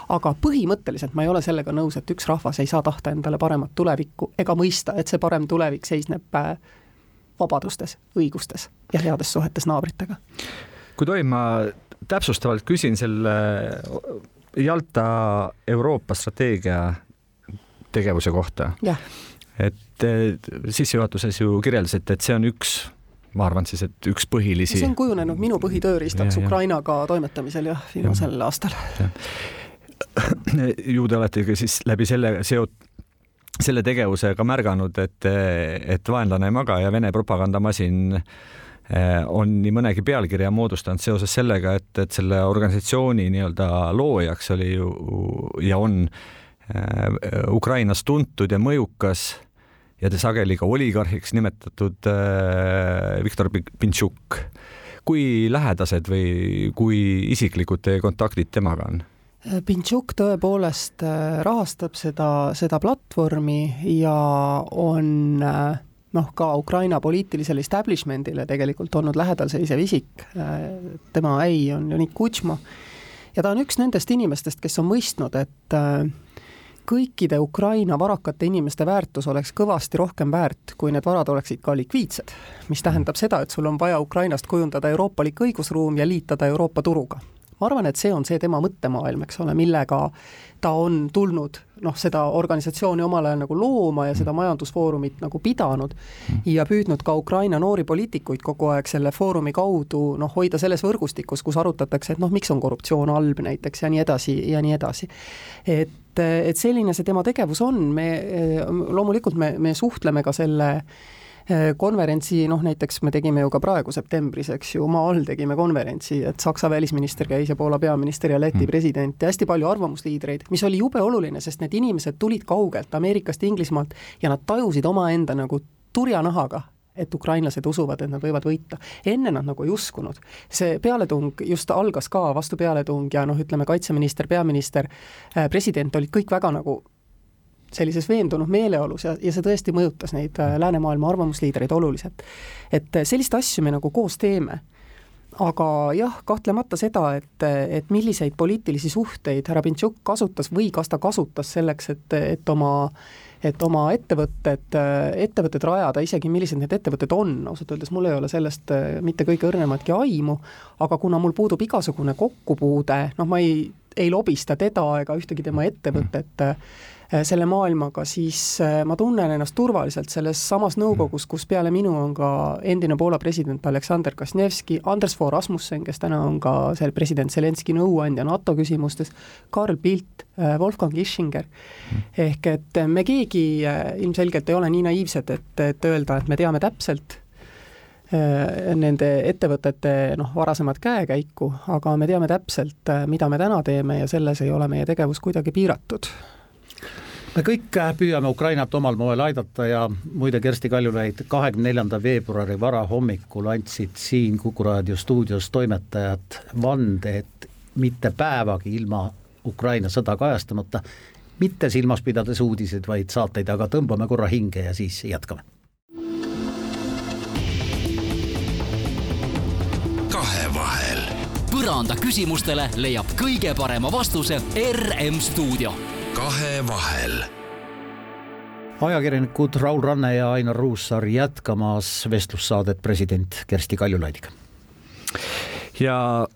aga põhimõtteliselt ma ei ole sellega nõus, et üks rahvas ei saa tahta endale paremat tulevikku ega mõista, et see parem tulevik seisneb äh, vabadustes, õigustes ja heades suhetes naabritega. kui tohib, ma täpsustavalt küsin selle Jalta Euroopa strateegia tegevuse kohta. jah et sissejuhatuses ju kirjeldasite, et see on üks ma arvan siis, et üks põhilisi. see on kujunenud minu põhitööriistaks Ukrainaga toimetamisel jah, viimasel ja. aastal. ju te olete ka siis läbi selle seot-, selle tegevusega märganud, et, et vaenlane ei maga ja Vene propagandamasin eh, on nii mõnegi pealkirja moodustanud seoses sellega, et, et selle organisatsiooni nii-öelda loojaks oli ju ja on eh, Ukrainas tuntud ja mõjukas ja ta sageli ka oligarhiks nimetatud äh, Viktor Pintšuk. kui lähedased või kui isiklikud teie kontaktid temaga on? Pintšuk tõepoolest äh, rahastab seda, seda platvormi ja on äh, noh, ka Ukraina poliitilisele establishment'ile tegelikult olnud lähedal seisev isik. tema äi on Leonid Kutšma ja ta on üks nendest inimestest, kes on mõistnud, et kõikide Ukraina varakate inimeste väärtus oleks kõvasti rohkem väärt, kui need varad oleksid ka likviidsed. mis tähendab seda, et sul on vaja Ukrainast kujundada euroopalik õigusruum ja liitada Euroopa turuga. Ma arvan, et see on see tema mõttemaailm, eks ole, millega ta on tulnud noh, seda organisatsiooni omal ajal nagu looma ja seda majandusfoorumit nagu pidanud ja püüdnud ka Ukraina noori poliitikuid kogu aeg selle foorumi kaudu noh, hoida selles võrgustikus, kus arutatakse, et noh, miks on korruptsioon halb näiteks ja nii edasi ja nii edasi. et et, selline see tema tegevus on, me loomulikult me, me suhtleme ka selle konverentsi, noh näiteks me tegime ju ka praegu septembris, eks ju, maa all tegime konverentsi, et Saksa välisminister käis ja Poola peaminister ja Läti mm. president ja hästi palju arvamusliidreid, mis oli jube oluline, sest need inimesed tulid kaugelt Ameerikast, Inglismaalt ja nad tajusid omaenda nagu turjanahaga, et ukrainlased usuvad, et nad võivad võita. enne nad nagu ei uskunud. see pealetung just algas ka, vastu pealetung ja noh, ütleme kaitseminister, peaminister, äh, president olid kõik väga nagu sellises veendunud meeleolus ja, ja see tõesti mõjutas neid äh, läänemaailma arvamusliidreid oluliselt. et äh, selliseid asju me nagu koos teeme aga jah, kahtlemata seda, et, et milliseid poliitilisi suhteid härra Pintšuk kasutas või kas ta kasutas selleks, et, et oma et oma ettevõtted, ettevõtted rajada, isegi millised need ettevõtted on, ausalt öeldes mul ei ole sellest äh, mitte kõige õrnematki aimu, aga kuna mul puudub igasugune kokkupuude, noh, ma ei, ei lobista teda ega ühtegi tema ettevõtet äh, Äh, selle maailmaga, siis äh, ma tunnen ennast turvaliselt selles samas nõukogus, kus peale minu on ka endine Poola president Aleksander Kasnevski, Andres Fogh Rasmussen, kes täna on ka seal president Zelenski nõuandja NATO küsimustes, Karl Pilt, äh, Wolfgang Ischinger, ehk et me keegi ilmselgelt ei ole nii naiivsed, et, et öelda, et me teame täpselt, nende ettevõtete noh, varasemat käekäiku, aga me teame täpselt, mida me täna teeme ja selles ei ole meie tegevus kuidagi piiratud me kõik äh, püüame Ukrainat omal moel aidata ja muide, Kersti Kaljulaid, kahekümne neljanda veebruari varahommikul andsid siin Kuku raadio stuudios toimetajad vande, et mitte päevagi ilma Ukraina sõda kajastamata, mitte silmas pidades uudiseid, vaid saateid, aga tõmbame korra hinge ja siis jätkame. kahevahel. põranda küsimustele leiab kõige parema vastuse RM stuudio kahevahel ajakirjanikud Raul Ranne ja Ainar Ruussaar jätkamas vestlussaadet president Kersti Kaljulaidiga. ja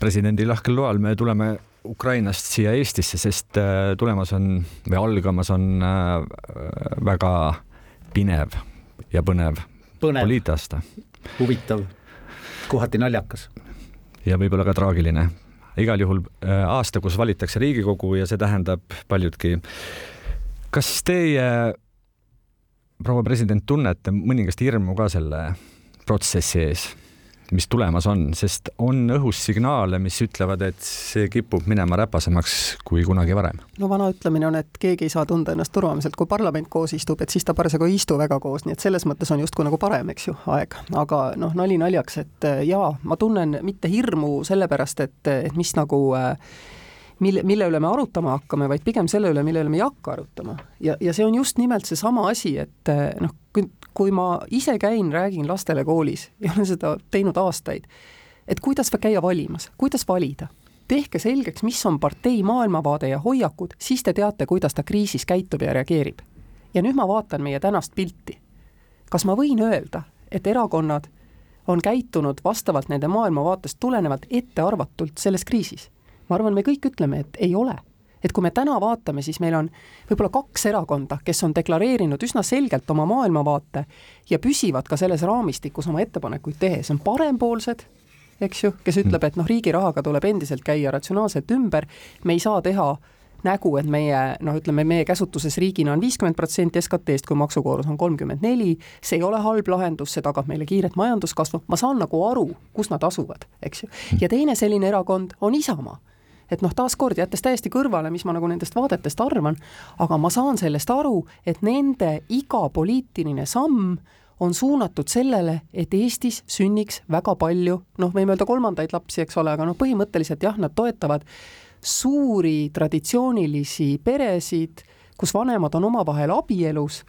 presidendi lahkel loal me tuleme Ukrainast siia Eestisse, sest äh, tulemas on või algamas on äh, väga pinev ja põnev, põnev. poliitaasta. huvitav, kohati naljakas. ja võib-olla ka traagiline igal juhul äh, aasta, kus valitakse Riigikogu ja see tähendab paljudki. kas teie, proua president, tunnete mõningast hirmu ka selle protsessi ees? Mis tulemas on, sest on õhus signaale, mis ütlevad, et see kipub minema räpasemaks kui kunagi varem. no vana ütlemine on, et keegi ei saa tunda ennast turvaliselt, kui parlament koos istub, et siis ta parasjagu ei istu väga koos, nii et selles mõttes on justkui nagu parem, eks ju, aeg. aga noh, nali naljaks, et jaa, ma tunnen mitte hirmu sellepärast, et, et mis nagu äh, mille, mille üle me arutama hakkame, vaid pigem selle üle, mille üle me ei hakka arutama. ja, ja see on just nimelt seesama asi, et eh, noh, kui ma ise käin, räägin lastele koolis ja olen seda teinud aastaid, et kuidas käia valimas, kuidas valida tehke selgeks, mis on partei maailmavaade ja hoiakud, siis te teate, kuidas ta kriisis käitub ja reageerib. ja nüüd ma vaatan meie tänast pilti. kas ma võin öelda, et erakonnad on käitunud vastavalt nende maailmavaatest tulenevalt ettearvatult selles kriisis? Ma arvan, me kõik ütleme, et ei ole. et kui me täna vaatame, siis meil on võib-olla kaks erakonda, kes on deklareerinud üsna selgelt oma maailmavaate ja püsivad ka selles raamistikus oma ettepanekuid tehes, on parempoolsed, eks ju, kes ütleb, et noh, riigi rahaga tuleb endiselt käia ratsionaalselt ümber, me ei saa teha nägu, et meie noh, ütleme meie käsutuses riigina on viiskümmend protsenti SKT-st, kui maksukoormus on kolmkümmend neli, see ei ole halb lahendus, see tagab meile kiiret majanduskasvu, ma saan nagu aru, kus nad asuvad, eks ju. ja teine selline erakond on Isamaa et noh, taaskord jättes täiesti kõrvale, mis ma nagu nendest vaadetest arvan, aga ma saan sellest aru, et nende iga poliitiline samm on suunatud sellele, et Eestis sünniks väga palju, noh, võime öelda kolmandaid lapsi, eks ole, aga noh, põhimõtteliselt jah, nad toetavad suuri traditsioonilisi peresid, kus vanemad on omavahel abielus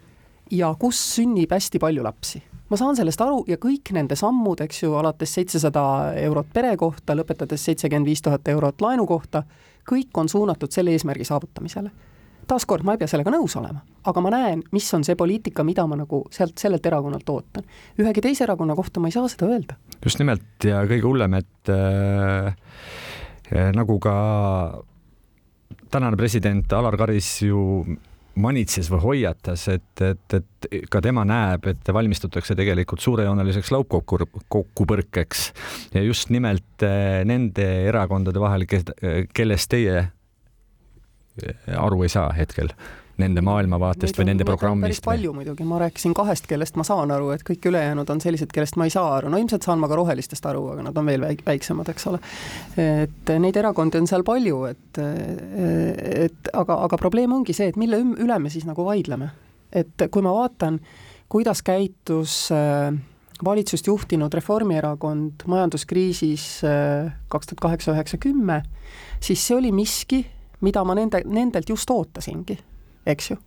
ja kus sünnib hästi palju lapsi ma saan sellest aru ja kõik nende sammud, eks ju, alates seitsesada eurot pere kohta, lõpetades seitsekümmend viis tuhat eurot laenu kohta, kõik on suunatud selle eesmärgi saavutamisele. taaskord, ma ei pea sellega nõus olema, aga ma näen, mis on see poliitika, mida ma nagu sealt, sellelt erakonnalt ootan. ühegi teise erakonna kohta ma ei saa seda öelda. just nimelt ja kõige hullem, et äh, nagu ka tänane president Alar Karis ju manitses või hoiatas, et, et, et ka tema näeb, et valmistutakse tegelikult suurejooneliseks laupkokkupõrkeks ja just nimelt eh, nende erakondade vahel, kellest teie eh, aru ei saa hetkel nende maailmavaatest või nende programmist? palju muidugi, ma rääkisin kahest, kellest ma saan aru, et kõik ülejäänud on sellised, kellest ma ei saa aru, no ilmselt saan ma ka rohelistest aru, aga nad on veel väik-, väiksemad, eks ole. et neid erakondi on seal palju, et, et aga, aga probleem ongi see, et mille üle me siis nagu vaidleme. et kui ma vaatan, kuidas käitus äh, valitsust juhtinud Reformierakond majanduskriisis äh, kaks tuhat kaheksa, üheksa, kümme, siis see oli miski, mida ma nende, nendelt just ootasingi eks ju.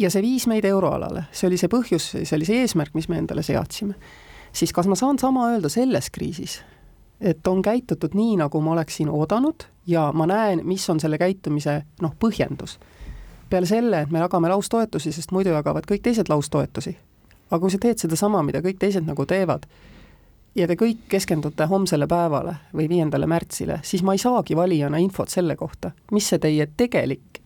ja see viis meid euroalale, see oli see põhjus, see oli see eesmärk, mis me endale seadsime. siis kas ma saan sama öelda selles kriisis, et on käitutud nii, nagu ma oleksin oodanud ja ma näen, mis on selle käitumise noh, põhjendus. peale selle, et me jagame laustoetusi, sest muidu jagavad kõik teised laustoetusi. aga kui sa teed sedasama, mida kõik teised nagu teevad, ja te kõik keskendute homsele päevale või viiendale märtsile, siis ma ei saagi valijana infot selle kohta, mis see teie tegelik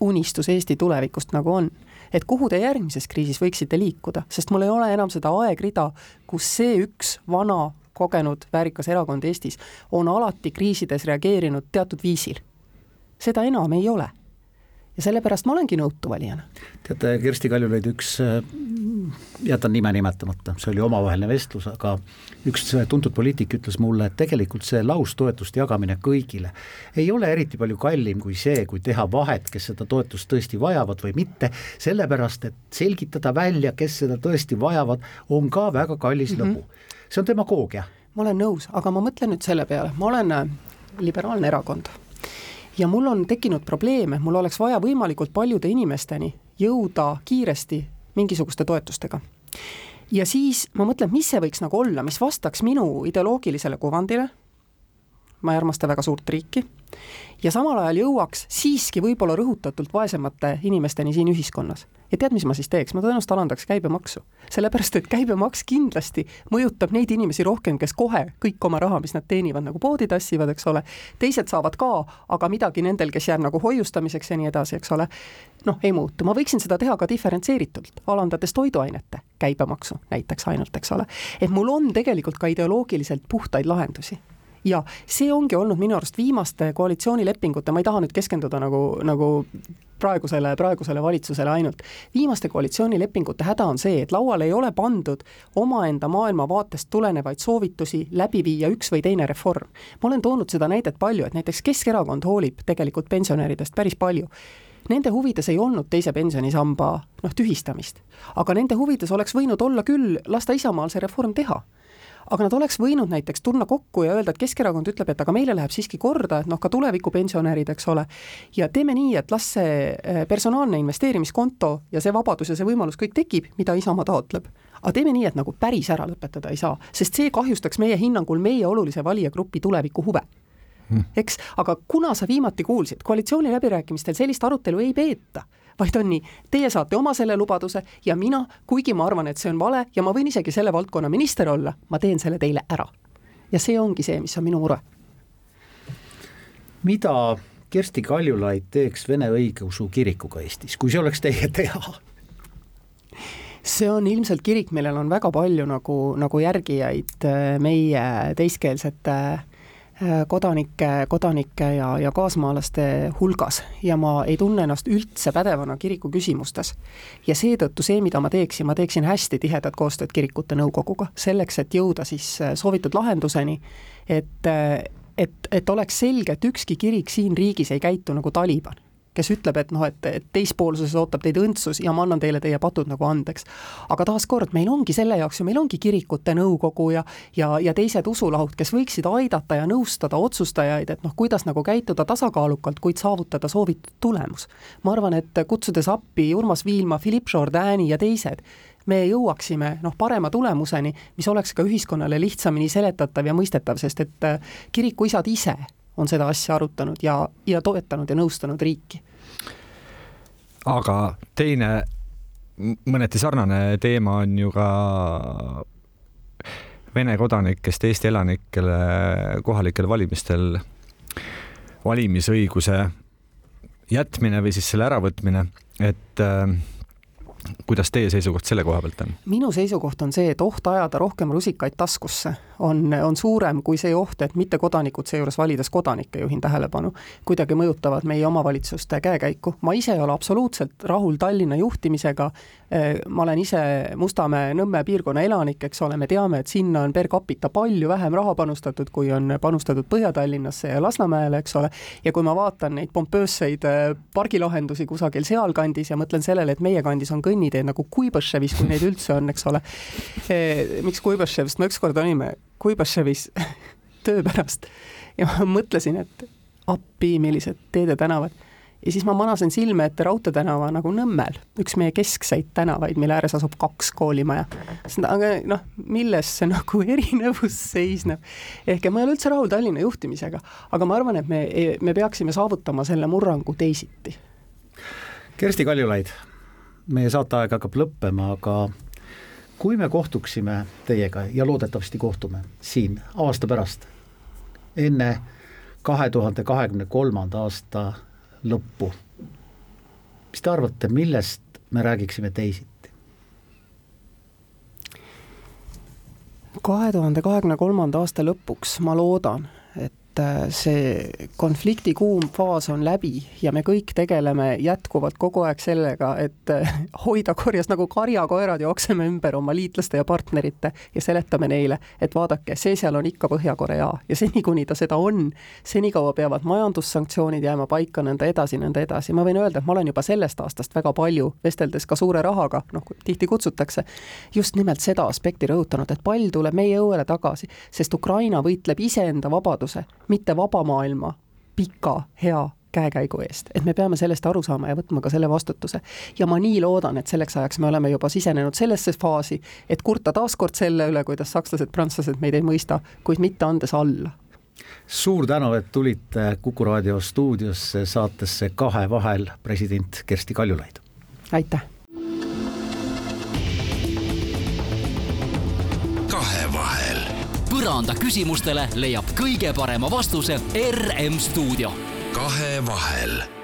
unistus Eesti tulevikust nagu on. et kuhu te järgmises kriisis võiksite liikuda, sest mul ei ole enam seda aegrida, kus see üks vana kogenud väärikas erakond Eestis on alati kriisides reageerinud teatud viisil. seda enam ei ole ja sellepärast ma olengi nõutu valijana. teate, Kersti Kaljulaid üks, jätan nime nimetamata, see oli omavaheline vestlus, aga üks tuntud poliitik ütles mulle, et tegelikult see laustoetuste jagamine kõigile ei ole eriti palju kallim kui see, kui teha vahet, kes seda toetust tõesti vajavad või mitte, sellepärast et selgitada välja, kes seda tõesti vajavad, on ka väga kallis mm -hmm. lõbu. see on demagoogia. ma olen nõus, aga ma mõtlen nüüd selle peale, ma olen äh, liberaalne erakond ja mul on tekkinud probleeme, mul oleks vaja võimalikult paljude inimesteni jõuda kiiresti mingisuguste toetustega. ja siis ma mõtlen, mis see võiks nagu olla, mis vastaks minu ideoloogilisele kuvandile, ma ei armasta väga suurt riiki, ja samal ajal jõuaks siiski võib-olla rõhutatult vaesemate inimesteni siin ühiskonnas ja tead, mis ma siis teeks, ma tõenäoliselt alandaks käibemaksu. sellepärast, et käibemaks kindlasti mõjutab neid inimesi rohkem, kes kohe kõik oma raha, mis nad teenivad, nagu poodi tassivad, eks ole, teised saavad ka, aga midagi nendel, kes jääb nagu hoiustamiseks ja nii edasi, eks ole, noh, ei muutu, ma võiksin seda teha ka diferentseeritult, alandades toiduainete käibemaksu näiteks ainult, eks ole. et mul on tegelikult ka ideoloogiliselt puhtaid lahendusi ja see ongi olnud minu arust viimaste koalitsioonilepingute, ma ei taha nüüd keskenduda nagu, nagu praegusele, praegusele valitsusele ainult. viimaste koalitsioonilepingute häda on see, et lauale ei ole pandud omaenda maailmavaatest tulenevaid soovitusi läbi viia üks või teine reform. ma olen toonud seda näidet palju, et näiteks Keskerakond hoolib tegelikult pensionäridest päris palju nende huvides ei olnud teise pensionisamba noh, tühistamist. aga nende huvides oleks võinud olla küll lasta Isamaal see reform teha aga nad oleks võinud näiteks tulla kokku ja öelda, et Keskerakond ütleb, et aga meile läheb siiski korda, et noh, ka tulevikupensionärid, eks ole, ja teeme nii, et las see eh, personaalne investeerimiskonto ja see vabadus ja see võimalus kõik tekib, mida Isamaa taotleb. aga teeme nii, et nagu päris ära lõpetada ei saa, sest see kahjustaks meie hinnangul meie olulise valijagrupi tuleviku huve. eks, aga kuna sa viimati kuulsid, koalitsiooniläbirääkimistel sellist arutelu ei peeta vaid on nii, teie saate oma selle lubaduse ja mina, kuigi ma arvan, et see on vale ja ma võin isegi selle valdkonna minister olla, ma teen selle teile ära. ja see ongi see, mis on minu mure. mida Kersti Kaljulaid teeks Vene õigeusu kirikuga Eestis, kui see oleks teie teha? see on ilmselt kirik, millel on väga palju nagu, nagu järgijaid äh, meie teiskeelsete äh, kodanike, kodanike ja, ja kaasmaalaste hulgas ja ma ei tunne ennast üldse pädevana kiriku küsimustes. ja seetõttu see, mida ma teeksin, ma teeksin hästi tihedat koostööd kirikute nõukoguga, selleks et jõuda siis soovitud lahenduseni, et et, et oleks selge, et ükski kirik siin riigis ei käitu nagu Taliban kes ütleb, et noh, et, et teispoolsuses ootab teid õndsus ja ma annan teile teie patud nagu andeks. aga taaskord, meil ongi selle jaoks ju, meil ongi kirikute nõukogu ja ja, ja teised usulahud, kes võiksid aidata ja nõustada otsustajaid, et noh, kuidas nagu käituda tasakaalukalt, kuid saavutada soovitud tulemus. ma arvan, et kutsudes appi Urmas Viilma, Philippe Jourdani ja teised, me jõuaksime noh, parema tulemuseni, mis oleks ka ühiskonnale lihtsamini seletatav ja mõistetav, sest et äh, kirikuisad ise on seda asja arutanud ja, ja toetanud ja nõustanud riiki. aga teine mõneti sarnane teema on ju ka Vene kodanikest Eesti elanikele kohalikel valimistel valimisõiguse jätmine või siis selle äravõtmine, et äh, kuidas teie seisukoht selle koha pealt on? minu seisukoht on see, et oht ajada rohkem rusikaid taskusse on, on suurem kui see oht, et mittekodanikud, seejuures valides kodanikke, juhin tähelepanu, kuidagi mõjutavad meie omavalitsuste käekäiku. ma ise ei ole absoluutselt rahul Tallinna juhtimisega, ma olen ise Mustamäe, Nõmme piirkonna elanik, eks ole, me teame, et sinna on per capita palju vähem raha panustatud, kui on panustatud Põhja-Tallinnasse ja Lasnamäele, eks ole, ja kui ma vaatan neid pompoosseid pargilahendusi kusagil sealkandis ja mõtlen sellele, et meie kandis on kõnn kõnniteed nagu Kuibaševis, kui neid üldse on, eks ole. Eh, miks Kuibaševist, me ükskord olime Kuibaševis töö pärast ja ma mõtlesin, et appi, millised teedetänavad ja siis ma manasin silme ette Raudtee tänava nagu Nõmmel, üks meie keskseid tänavaid, mille ääres asub kaks koolimaja. aga noh, milles see nagu erinevus seisneb? ehk ma ei ole üldse rahul Tallinna juhtimisega, aga ma arvan, et me, me peaksime saavutama selle murrangu teisiti. Kersti Kaljulaid meie saateaeg hakkab lõppema, aga kui me kohtuksime teiega ja loodetavasti kohtume siin aasta pärast, enne kahe tuhande kahekümne kolmanda aasta lõppu, mis te arvate, millest me räägiksime teisiti? kahe tuhande kahekümne kolmanda aasta lõpuks ma loodan, et et äh, see konflikti kuum faas on läbi ja me kõik tegeleme jätkuvalt kogu aeg sellega, et äh, hoida korjas nagu karjakoerad, jookseme ümber oma liitlaste ja partnerite ja seletame neile, et vaadake, see seal on ikka Põhja-Korea ja seni, kuni ta seda on, senikaua peavad majandussanktsioonid jääma paika, nõnda edasi, nõnda edasi. ma võin öelda, et ma olen juba sellest aastast väga palju, vesteldes ka suure rahaga, noh, tihti kutsutakse, just nimelt seda aspekti rõhutanud, et pall tuleb meie õuele tagasi, sest Ukraina võitleb iseenda vabaduse mitte vaba maailma pika hea käekäigu eest, et me peame sellest aru saama ja võtma ka selle vastutuse. ja ma nii loodan, et selleks ajaks me oleme juba sisenenud sellesse faasi, et kurta taaskord selle üle, kuidas sakslased-prantslased meid ei mõista, kuid mitte andes alla. suur tänu, et tulite Kuku raadio stuudiosse saatesse Kahe vahel president Kersti Kaljulaid. aitäh. Põranda küsimustele leiab kõige parema vastuse RM stuudio. kahevahel